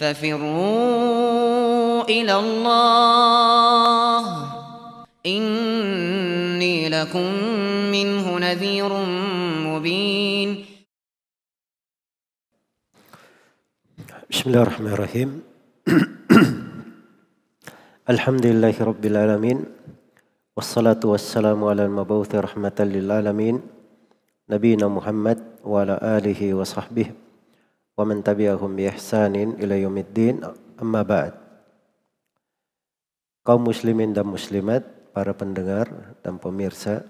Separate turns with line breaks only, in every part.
ففروا إلى الله. إني لكم منه نذير مبين.
بسم الله الرحمن الرحيم. الحمد لله رب العالمين والصلاة والسلام على المبعوث رحمة للعالمين نبينا محمد وعلى آله وصحبه. ومن تبعهم بإحسان إلى يوم الدين أما بعد kaum muslimin dan muslimat, para pendengar dan pemirsa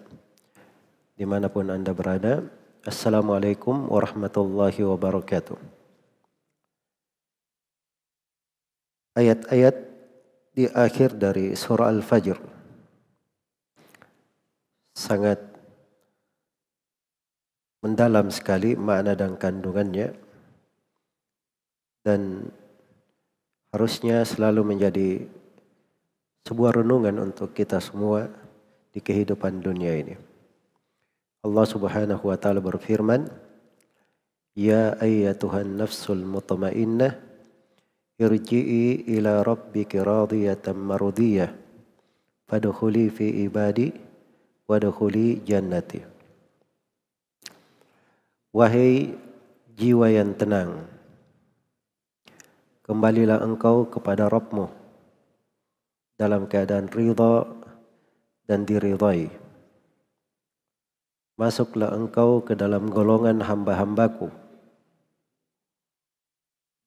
dimanapun anda berada, Assalamualaikum warahmatullahi wabarakatuh. Ayat-ayat di akhir dari surah Al-Fajr sangat mendalam sekali makna dan kandungannya dan harusnya selalu menjadi sebuah renungan untuk kita semua di kehidupan dunia ini. Allah Subhanahu wa taala berfirman, "Ya ayyatuhan nafsul mutmainnah, irji'i ila rabbiki radiyatan mardiyah, fadkhuli fi ibadi wadkhuli jannati." Wahai jiwa yang tenang, kembalilah engkau kepada Rabbmu dalam keadaan ridha dan diridhai. Masuklah engkau ke dalam golongan hamba-hambaku.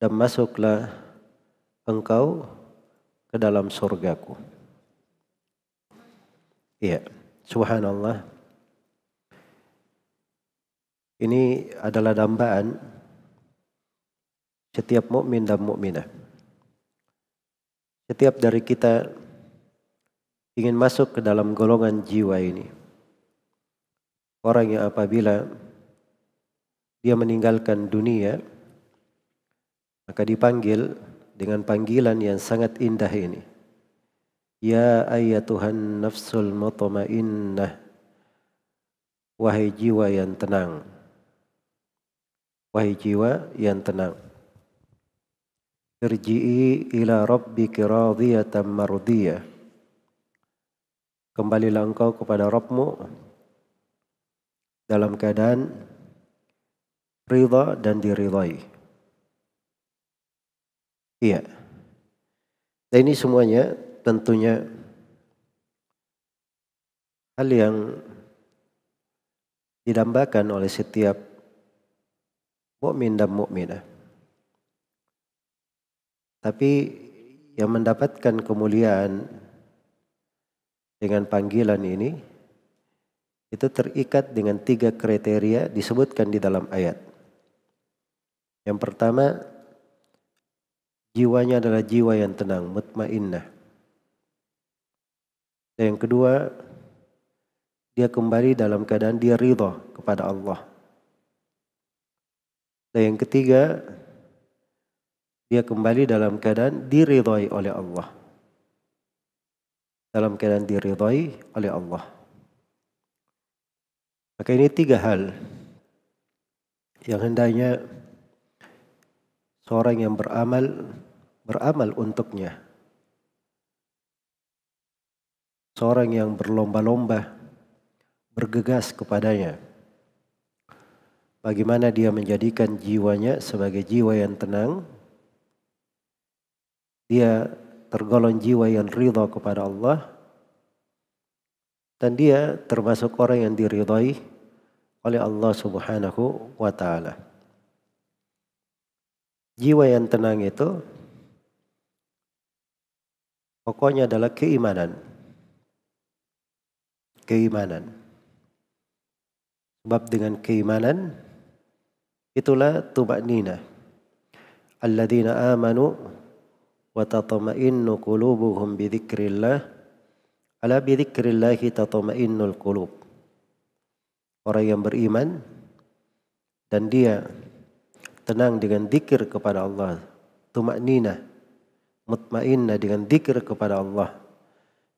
Dan masuklah engkau ke dalam surgaku. Iya, subhanallah. Ini adalah dambaan setiap mukmin dan mukminah. Setiap dari kita ingin masuk ke dalam golongan jiwa ini. Orang yang apabila dia meninggalkan dunia, maka dipanggil dengan panggilan yang sangat indah ini. Ya ayatuhan nafsul mutmainnah. Wahai jiwa yang tenang. Wahai jiwa yang tenang. Irji'i ila rabbiki radiyatan mardiyah. Kembalilah engkau kepada Rabbmu dalam keadaan ridha dan diridhai. Iya. Dan ini semuanya tentunya hal yang didambakan oleh setiap mukmin dan mukminah. Tapi yang mendapatkan kemuliaan dengan panggilan ini itu terikat dengan tiga kriteria disebutkan di dalam ayat. Yang pertama, jiwanya adalah jiwa yang tenang, mutmainnah. Dan yang kedua, dia kembali dalam keadaan dia ridha kepada Allah. Dan yang ketiga, dia kembali dalam keadaan diridhai oleh Allah. Dalam keadaan diridhai oleh Allah. Maka ini tiga hal yang hendaknya seorang yang beramal beramal untuknya. Seorang yang berlomba-lomba bergegas kepadanya. Bagaimana dia menjadikan jiwanya sebagai jiwa yang tenang, dia tergolong jiwa yang ridha kepada Allah dan dia termasuk orang yang diridhai oleh Allah Subhanahu wa taala. Jiwa yang tenang itu pokoknya adalah keimanan. Keimanan. Sebab dengan keimanan itulah tumaknina. Alladzina amanu wa tatma'innu qulubuhum bi dzikrillah ala bi dzikrillah tatma'innul qulub orang yang beriman dan dia tenang dengan zikir kepada Allah tumaknina mutmainnah dengan zikir kepada Allah.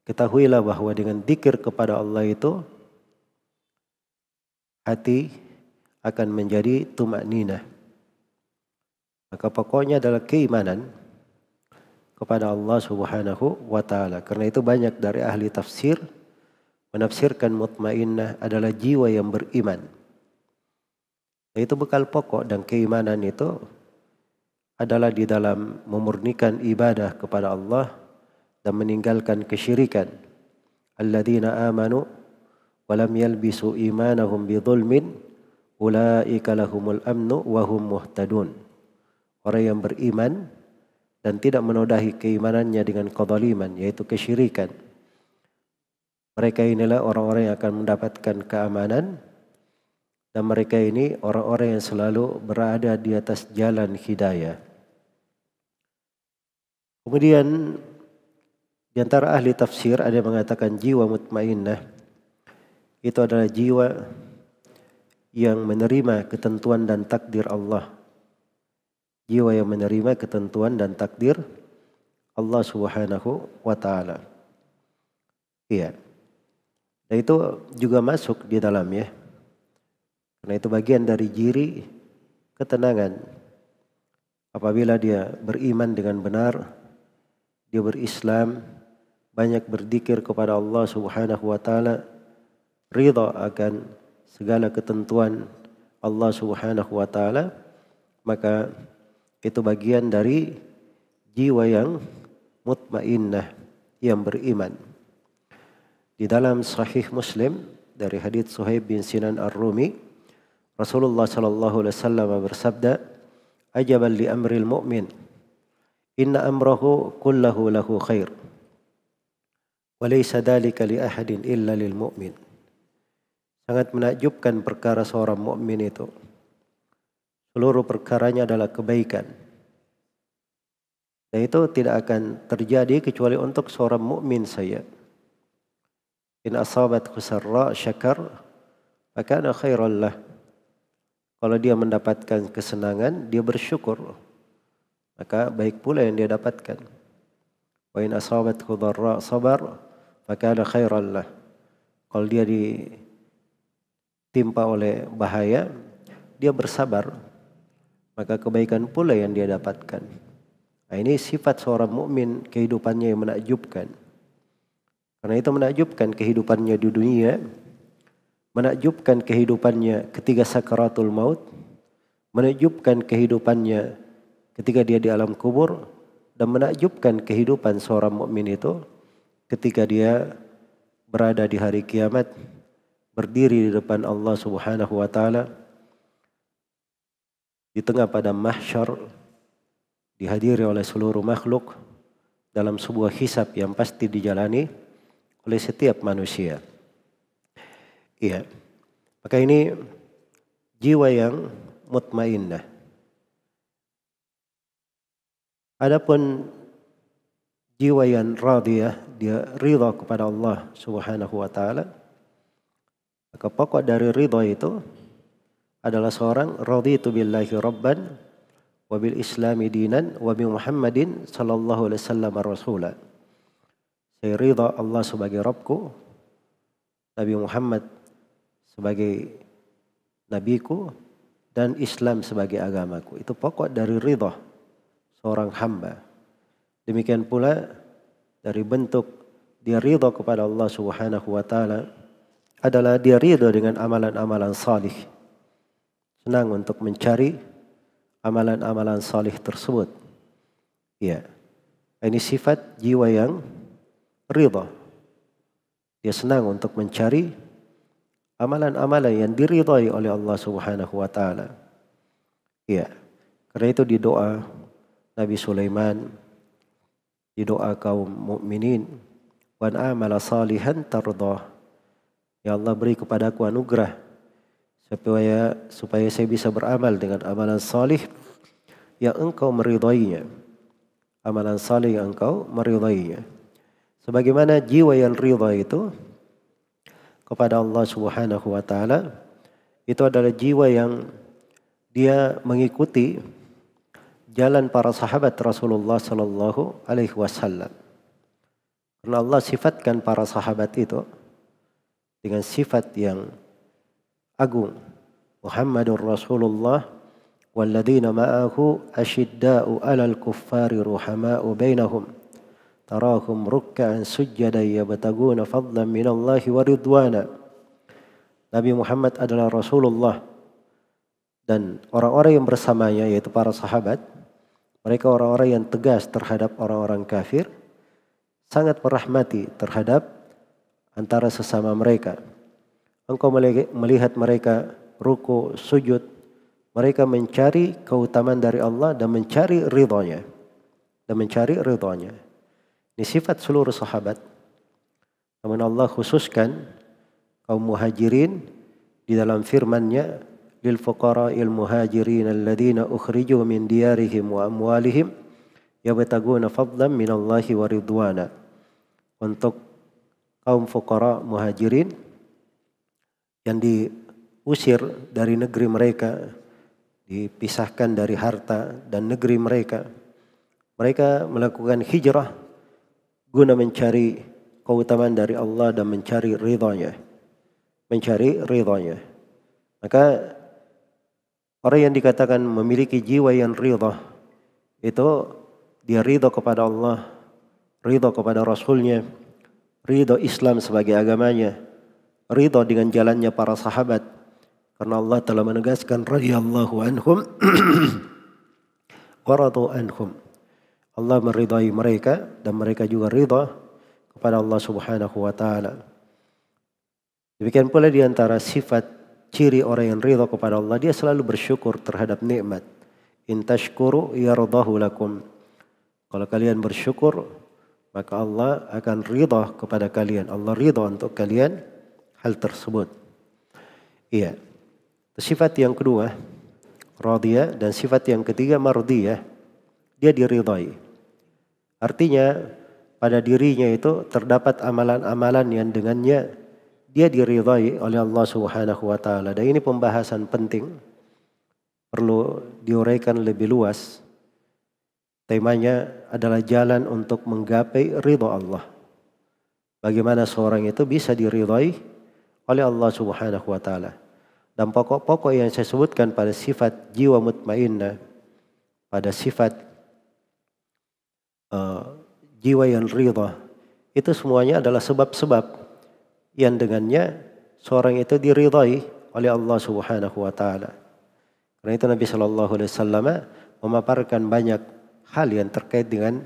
Ketahuilah bahwa dengan zikir kepada Allah itu hati akan menjadi tumaknina Maka pokoknya adalah keimanan kepada Allah Subhanahu wa taala. Karena itu banyak dari ahli tafsir menafsirkan mutmainnah adalah jiwa yang beriman. Itu bekal pokok dan keimanan itu adalah di dalam memurnikan ibadah kepada Allah dan meninggalkan kesyirikan. Alladzina amanu wa lam yalbisu imanahum bidzulmin ulaika lahumul amnu wa hum muhtadun. Orang yang beriman dan tidak menodai keimanannya dengan kezaliman yaitu kesyirikan mereka inilah orang-orang yang akan mendapatkan keamanan dan mereka ini orang-orang yang selalu berada di atas jalan hidayah. Kemudian di antara ahli tafsir ada yang mengatakan jiwa mutmainnah itu adalah jiwa yang menerima ketentuan dan takdir Allah. Jiwa yang menerima ketentuan dan takdir Allah Subhanahu wa taala. Iya. Dan itu juga masuk di dalamnya. Karena itu bagian dari jiri ketenangan. Apabila dia beriman dengan benar, dia berislam, banyak berzikir kepada Allah Subhanahu wa taala, ridha akan segala ketentuan Allah Subhanahu wa taala, maka itu bagian dari jiwa yang mutmainnah yang beriman. Di dalam Sahih Muslim dari hadits Suhaib bin Sinan Ar-Rumi, Rasulullah sallallahu alaihi wasallam bersabda, "Ajaban li amril mu'min, inna amrahu kullahu lahu khair." Wa laysa dhalika li ahadin illa lil mu'min. Sangat menakjubkan perkara seorang mukmin itu. Seluruh perkaranya adalah kebaikan. Dan itu tidak akan terjadi kecuali untuk seorang mukmin saya. In asabat khusarra syakar maka ada khairan lah. Kalau dia mendapatkan kesenangan, dia bersyukur. Maka baik pula yang dia dapatkan. Wa in asabat khudarra sabar maka ada khairan lah. Kalau dia ditimpa oleh bahaya, dia bersabar. Maka kebaikan pula yang dia dapatkan. Nah, ini sifat seorang mukmin kehidupannya yang menakjubkan. Karena itu menakjubkan kehidupannya di dunia, menakjubkan kehidupannya ketika sakaratul maut, menakjubkan kehidupannya ketika dia di alam kubur, dan menakjubkan kehidupan seorang mukmin itu ketika dia berada di hari kiamat, berdiri di depan Allah Subhanahu wa taala di tengah pada mahsyar dihadiri oleh seluruh makhluk dalam sebuah hisab yang pasti dijalani oleh setiap manusia. Iya. Maka ini jiwa yang mutmainnah. Adapun jiwa yang radiyah, dia ridha kepada Allah Subhanahu wa taala. Maka pokok dari ridha itu adalah seorang raditu billahi rabban wa bil islami dinan wa Muhammadin sallallahu alaihi wasallam rasulah. Saya ridha Allah sebagai Rabbku, Nabi Muhammad sebagai nabiku, dan Islam sebagai agamaku. Itu pokok dari ridha seorang hamba. Demikian pula dari bentuk dia ridha kepada Allah Subhanahu wa taala adalah dia ridha dengan amalan-amalan salih. Senang untuk mencari amalan-amalan salih tersebut. Ya. Ini sifat jiwa yang ridha. Dia senang untuk mencari amalan-amalan yang diridhai oleh Allah Subhanahu wa taala. Iya. Karena itu di doa Nabi Sulaiman di doa kaum mukminin wan amala salihan tardah. Ya Allah beri kepadaku anugerah supaya supaya saya bisa beramal dengan amalan salih yang engkau meridainya. Amalan salih yang engkau meridainya. Sebagaimana jiwa yang ridha itu kepada Allah Subhanahu wa taala itu adalah jiwa yang dia mengikuti jalan para sahabat Rasulullah sallallahu alaihi wasallam. Karena Allah sifatkan para sahabat itu dengan sifat yang agung. Muhammadur Rasulullah walladzina ma'ahu asyidda'u 'alal kuffari ruhama'u bainahum. Tarahum ruk'an sujjadan yabtaguna fadlan minallahi wa ridwana. Nabi Muhammad adalah Rasulullah dan orang-orang yang bersamanya yaitu para sahabat mereka orang-orang yang tegas terhadap orang-orang kafir sangat merahmati terhadap antara sesama mereka engkau melihat mereka ruku sujud mereka mencari keutamaan dari Allah dan mencari ridhonya dan mencari ridhonya ini sifat seluruh sahabat. Namun Allah khususkan kaum muhajirin di dalam firman-Nya lil fuqara'il muhajirin alladziina ukhriju min diyarihim wa amwalihim yabtaguna fadlan min Allahi wa ridwana. Untuk kaum fuqara muhajirin yang diusir dari negeri mereka, dipisahkan dari harta dan negeri mereka. Mereka melakukan hijrah guna mencari keutamaan dari Allah dan mencari ridhonya. Mencari ridhonya. Maka orang yang dikatakan memiliki jiwa yang ridho itu dia ridho kepada Allah, ridho kepada Rasulnya, ridho Islam sebagai agamanya, ridho dengan jalannya para sahabat. Karena Allah telah menegaskan radhiyallahu anhum wa anhum. Allah meridai mereka dan mereka juga ridha kepada Allah Subhanahu wa taala. Demikian pula di antara sifat ciri orang yang ridha kepada Allah dia selalu bersyukur terhadap nikmat. In tashkuru yardahu lakum. Kalau kalian bersyukur maka Allah akan ridha kepada kalian. Allah ridha untuk kalian hal tersebut. Iya. Sifat yang kedua radiyah dan sifat yang ketiga mardiyah dia diridai. Artinya pada dirinya itu terdapat amalan-amalan yang dengannya dia diridhai oleh Allah Subhanahu wa taala. Dan ini pembahasan penting perlu diuraikan lebih luas. Temanya adalah jalan untuk menggapai ridho Allah. Bagaimana seorang itu bisa diridhai oleh Allah Subhanahu wa taala. Dan pokok-pokok yang saya sebutkan pada sifat jiwa mutmainnah, pada sifat uh, jiwa yang ridha itu semuanya adalah sebab-sebab yang dengannya seorang itu diridhai oleh Allah Subhanahu wa taala. Karena itu Nabi Shallallahu alaihi wasallam memaparkan banyak hal yang terkait dengan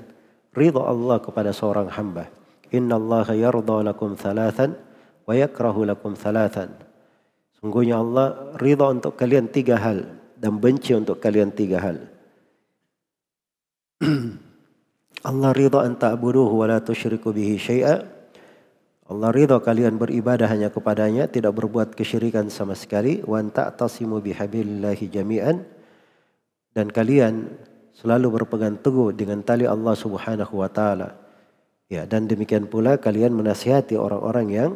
ridha Allah kepada seorang hamba. Inna Allah yarda lakum thalathan wa yakrahu lakum thalathan. Sungguhnya Allah ridha untuk kalian tiga hal dan benci untuk kalian tiga hal. Allah ridha an ta'buduhu wa la tusyriku bihi syai'a. Allah ridha kalian beribadah hanya kepadanya, tidak berbuat kesyirikan sama sekali. Wa an ta'tasimu bihablillahi jami'an. Dan kalian selalu berpegang teguh dengan tali Allah Subhanahu wa taala. Ya, dan demikian pula kalian menasihati orang-orang yang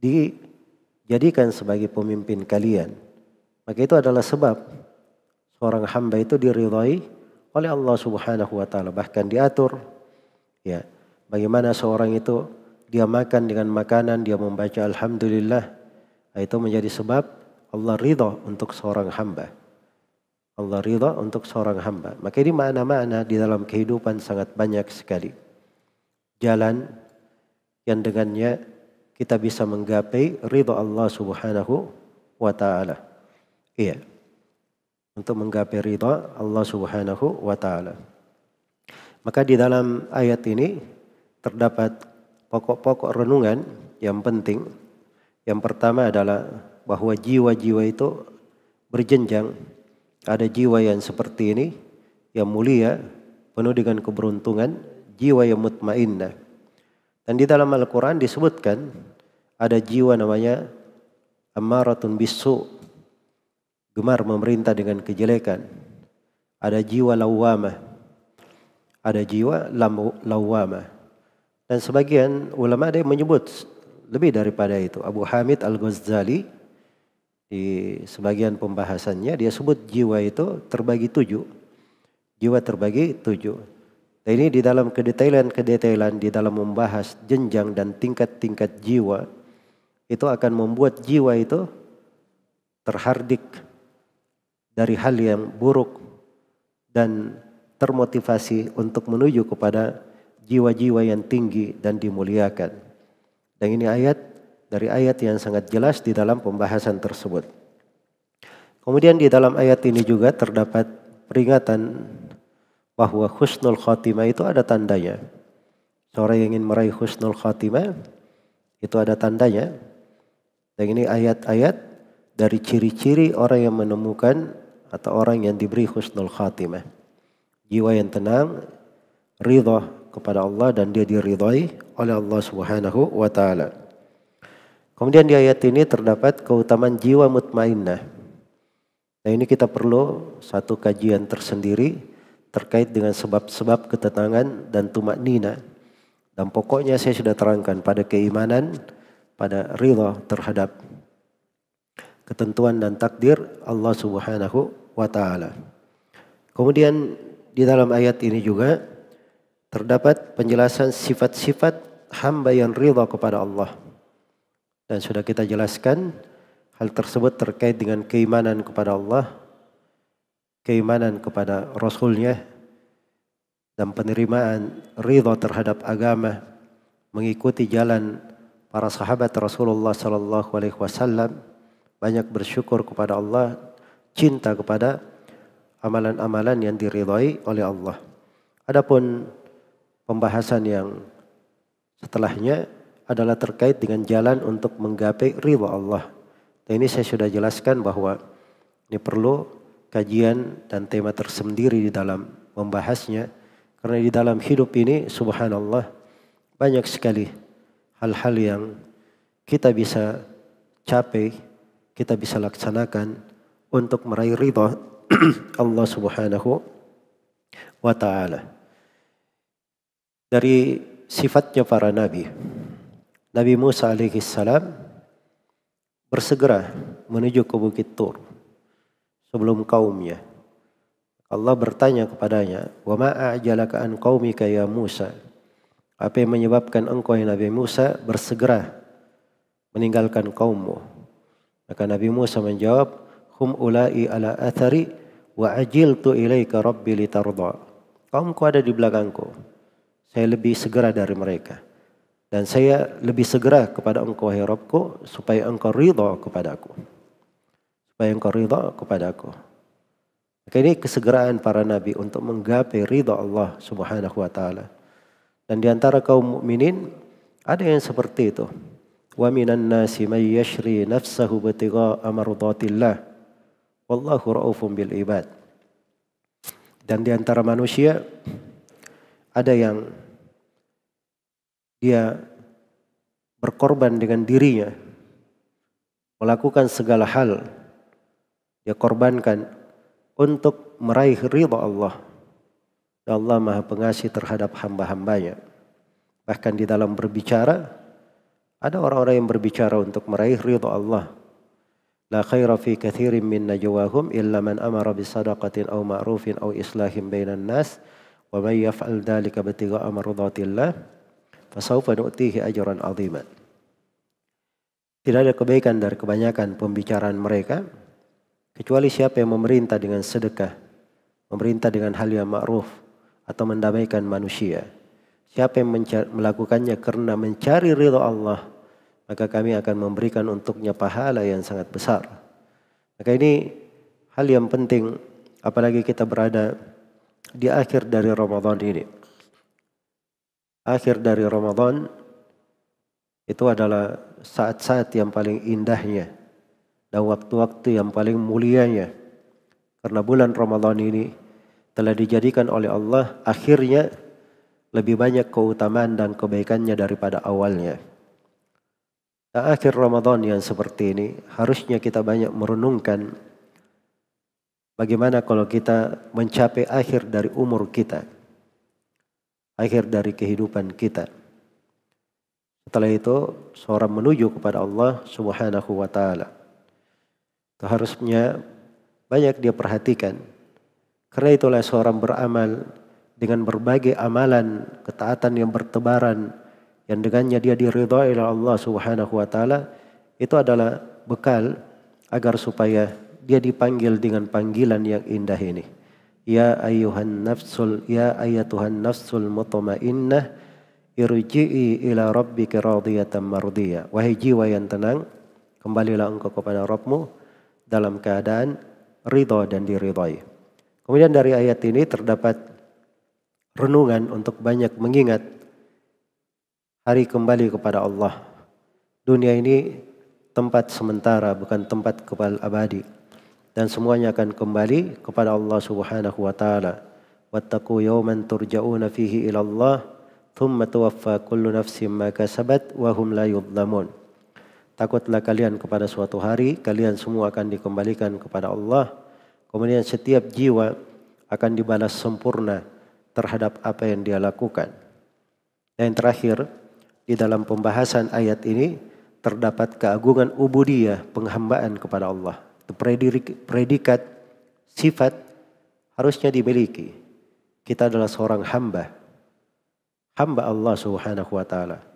dijadikan sebagai pemimpin kalian. Maka itu adalah sebab seorang hamba itu diridhai oleh Allah Subhanahu wa taala bahkan diatur ya bagaimana seorang itu dia makan dengan makanan dia membaca alhamdulillah itu menjadi sebab Allah ridha untuk seorang hamba. Allah ridha untuk seorang hamba. Maka ini makna-makna di dalam kehidupan sangat banyak sekali. Jalan yang dengannya kita bisa menggapai ridha Allah Subhanahu wa taala iya untuk menggapai ridha Allah Subhanahu wa taala. Maka di dalam ayat ini terdapat pokok-pokok renungan yang penting. Yang pertama adalah bahwa jiwa-jiwa itu berjenjang. Ada jiwa yang seperti ini yang mulia, penuh dengan keberuntungan, jiwa yang mutmainnah. Dan di dalam Al-Quran disebutkan ada jiwa namanya ammaratun bisu gemar memerintah dengan kejelekan. Ada jiwa lawamah. Ada jiwa lawamah. Dan sebagian ulama ada yang menyebut lebih daripada itu. Abu Hamid Al-Ghazali di sebagian pembahasannya dia sebut jiwa itu terbagi tujuh. Jiwa terbagi tujuh. Dan ini di dalam kedetailan-kedetailan di dalam membahas jenjang dan tingkat-tingkat jiwa itu akan membuat jiwa itu terhardik dari hal yang buruk dan termotivasi untuk menuju kepada jiwa-jiwa yang tinggi dan dimuliakan. Dan ini ayat dari ayat yang sangat jelas di dalam pembahasan tersebut. Kemudian di dalam ayat ini juga terdapat peringatan bahwa husnul khatimah itu ada tandanya. Seorang yang ingin meraih husnul khatimah itu ada tandanya. Dan ini ayat-ayat dari ciri-ciri orang yang menemukan atau orang yang diberi husnul khatimah. Jiwa yang tenang, ridha kepada Allah dan dia diridhai oleh Allah Subhanahu wa taala. Kemudian di ayat ini terdapat keutamaan jiwa mutmainnah. Nah ini kita perlu satu kajian tersendiri terkait dengan sebab-sebab ketenangan dan tumak nina. Dan pokoknya saya sudah terangkan pada keimanan, pada rida terhadap ketentuan dan takdir Allah Subhanahu wa taala. Kemudian di dalam ayat ini juga terdapat penjelasan sifat-sifat hamba yang rida kepada Allah. Dan sudah kita jelaskan Hal tersebut terkait dengan keimanan kepada Allah, keimanan kepada Rasulnya, dan penerimaan ridha terhadap agama, mengikuti jalan para sahabat Rasulullah Sallallahu Alaihi Wasallam, banyak bersyukur kepada Allah, cinta kepada amalan-amalan yang diridhai oleh Allah. Adapun pembahasan yang setelahnya adalah terkait dengan jalan untuk menggapai ridha Allah dan ini saya sudah jelaskan bahwa ini perlu kajian dan tema tersendiri di dalam membahasnya. Karena di dalam hidup ini subhanallah banyak sekali hal-hal yang kita bisa capai, kita bisa laksanakan untuk meraih ridha Allah Subhanahu wa taala. Dari sifatnya para nabi. Nabi Musa alaihi salam bersegera menuju ke Bukit Tur sebelum kaumnya. Allah bertanya kepadanya, "Wa ma a'jalaka an qaumika ya Musa?" Apa yang menyebabkan engkau ya Nabi Musa bersegera meninggalkan kaummu? Maka Nabi Musa menjawab, "Hum ulai ala athari wa ajiltu ilaika rabbi litarda." Kaumku ada di belakangku. Saya lebih segera dari mereka. Dan saya lebih segera kepada engkau wahai Rabbku supaya engkau ridha kepadaku. Supaya engkau ridha kepadaku. Maka ini kesegeraan para nabi untuk menggapai ridha Allah Subhanahu wa taala. Dan di antara kaum mukminin ada yang seperti itu. Wa minan nasi may yashri nafsahu batigha amardatillah. Wallahu raufum bil ibad. Dan di antara manusia ada yang dia berkorban dengan dirinya, melakukan segala hal, dia korbankan untuk meraih ridha Allah. Dan Allah Maha Pengasih terhadap hamba-hambanya. Bahkan di dalam berbicara, ada orang-orang yang berbicara untuk meraih ridha Allah. La khaira fi kathirin min najwahum illa man amara bi sadaqatin aw ma'rufin aw islahin bainan nas wa may yaf'al dhalika batigha'a mardatillah fasaufa nu'tihi ajran azima. Tidak ada kebaikan dari kebanyakan pembicaraan mereka kecuali siapa yang memerintah dengan sedekah, memerintah dengan hal yang ma'ruf atau mendamaikan manusia. Siapa yang melakukannya karena mencari ridha Allah, maka kami akan memberikan untuknya pahala yang sangat besar. Maka ini hal yang penting apalagi kita berada di akhir dari Ramadan ini akhir dari Ramadan itu adalah saat-saat yang paling indahnya dan waktu-waktu yang paling mulianya. Karena bulan Ramadan ini telah dijadikan oleh Allah akhirnya lebih banyak keutamaan dan kebaikannya daripada awalnya. Dan akhir Ramadan yang seperti ini harusnya kita banyak merenungkan bagaimana kalau kita mencapai akhir dari umur kita akhir dari kehidupan kita. Setelah itu seorang menuju kepada Allah Subhanahu wa taala. Itu harusnya banyak dia perhatikan. Karena itulah seorang beramal dengan berbagai amalan ketaatan yang bertebaran yang dengannya dia diridhai oleh Allah Subhanahu wa taala itu adalah bekal agar supaya dia dipanggil dengan panggilan yang indah ini. Ya ayuhan nafsul ya ayatuhan nafsul mutmainnah irji'i ila rabbika radiyatan mardiyah. Wahai jiwa yang tenang, kembalilah engkau kepada Rabbmu dalam keadaan ridha dan diridhai. Kemudian dari ayat ini terdapat renungan untuk banyak mengingat hari kembali kepada Allah. Dunia ini tempat sementara bukan tempat kebal abadi dan semuanya akan kembali kepada Allah Subhanahu wa taala. Wattaqu yawman turja'una fihi ila Allah thumma tuwaffa kullu nafsin ma kasabat wa hum la yudlamun. Takutlah kalian kepada suatu hari, kalian semua akan dikembalikan kepada Allah. Kemudian setiap jiwa akan dibalas sempurna terhadap apa yang dia lakukan. Dan yang terakhir, di dalam pembahasan ayat ini terdapat keagungan ubudiyah, penghambaan kepada Allah. Itu predikat sifat harusnya dimiliki. Kita adalah seorang hamba, hamba Allah Subhanahu wa taala.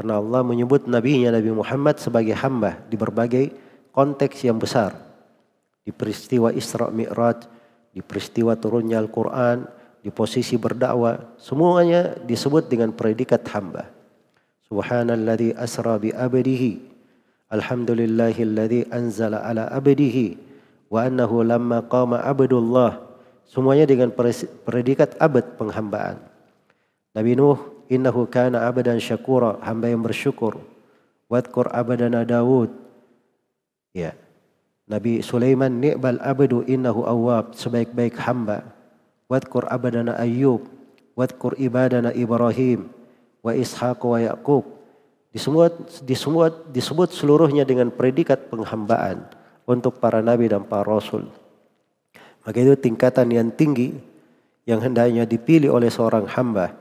Karena Allah menyebut nabinya Nabi Muhammad sebagai hamba di berbagai konteks yang besar. Di peristiwa Isra Mi'raj, di peristiwa turunnya Al-Qur'an, di posisi berdakwah, semuanya disebut dengan predikat hamba. Subhanalladzi asra bi abdihi. Alhamdulillahilladzi anzala ala abdihi wa annahu lamma qama abdullah. Semuanya dengan predikat abad penghambaan. Nabi Nuh innahu kana abadan syakura, hamba yang bersyukur. Wadkur abadana Dawud. Ya. Nabi Sulaiman ni'bal abadu innahu awwab, sebaik-baik hamba. Wadkur abadana Ayyub. Wadkur ibadana Ibrahim wa Ishaq wa Yaqub. Disebut, disebut, disebut seluruhnya dengan predikat penghambaan untuk para nabi dan para rasul. Maka itu tingkatan yang tinggi yang hendaknya dipilih oleh seorang hamba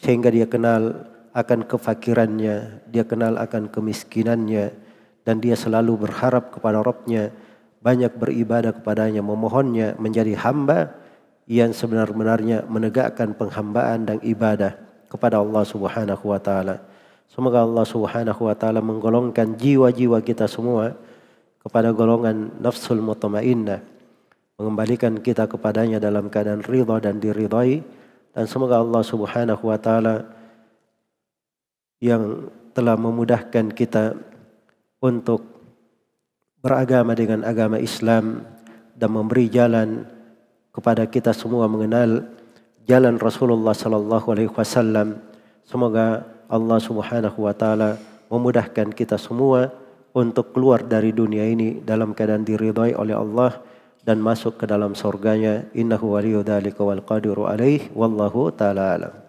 sehingga dia kenal akan kefakirannya, dia kenal akan kemiskinannya, dan dia selalu berharap kepada Robnya, banyak beribadah kepadanya, memohonnya menjadi hamba yang sebenar-benarnya menegakkan penghambaan dan ibadah kepada Allah Subhanahu wa taala. Semoga Allah Subhanahu wa taala menggolongkan jiwa-jiwa kita semua kepada golongan nafsul mutmainnah, mengembalikan kita kepadanya dalam keadaan ridha dan diridhai dan semoga Allah Subhanahu wa taala yang telah memudahkan kita untuk beragama dengan agama Islam dan memberi jalan kepada kita semua mengenal jalan Rasulullah sallallahu alaihi wasallam. Semoga Allah Subhanahu wa taala memudahkan kita semua untuk keluar dari dunia ini dalam keadaan diridhai oleh Allah dan masuk ke dalam surganya. Innahu waliyyu dzalika wal qadiru alaih. Wallahu taala alam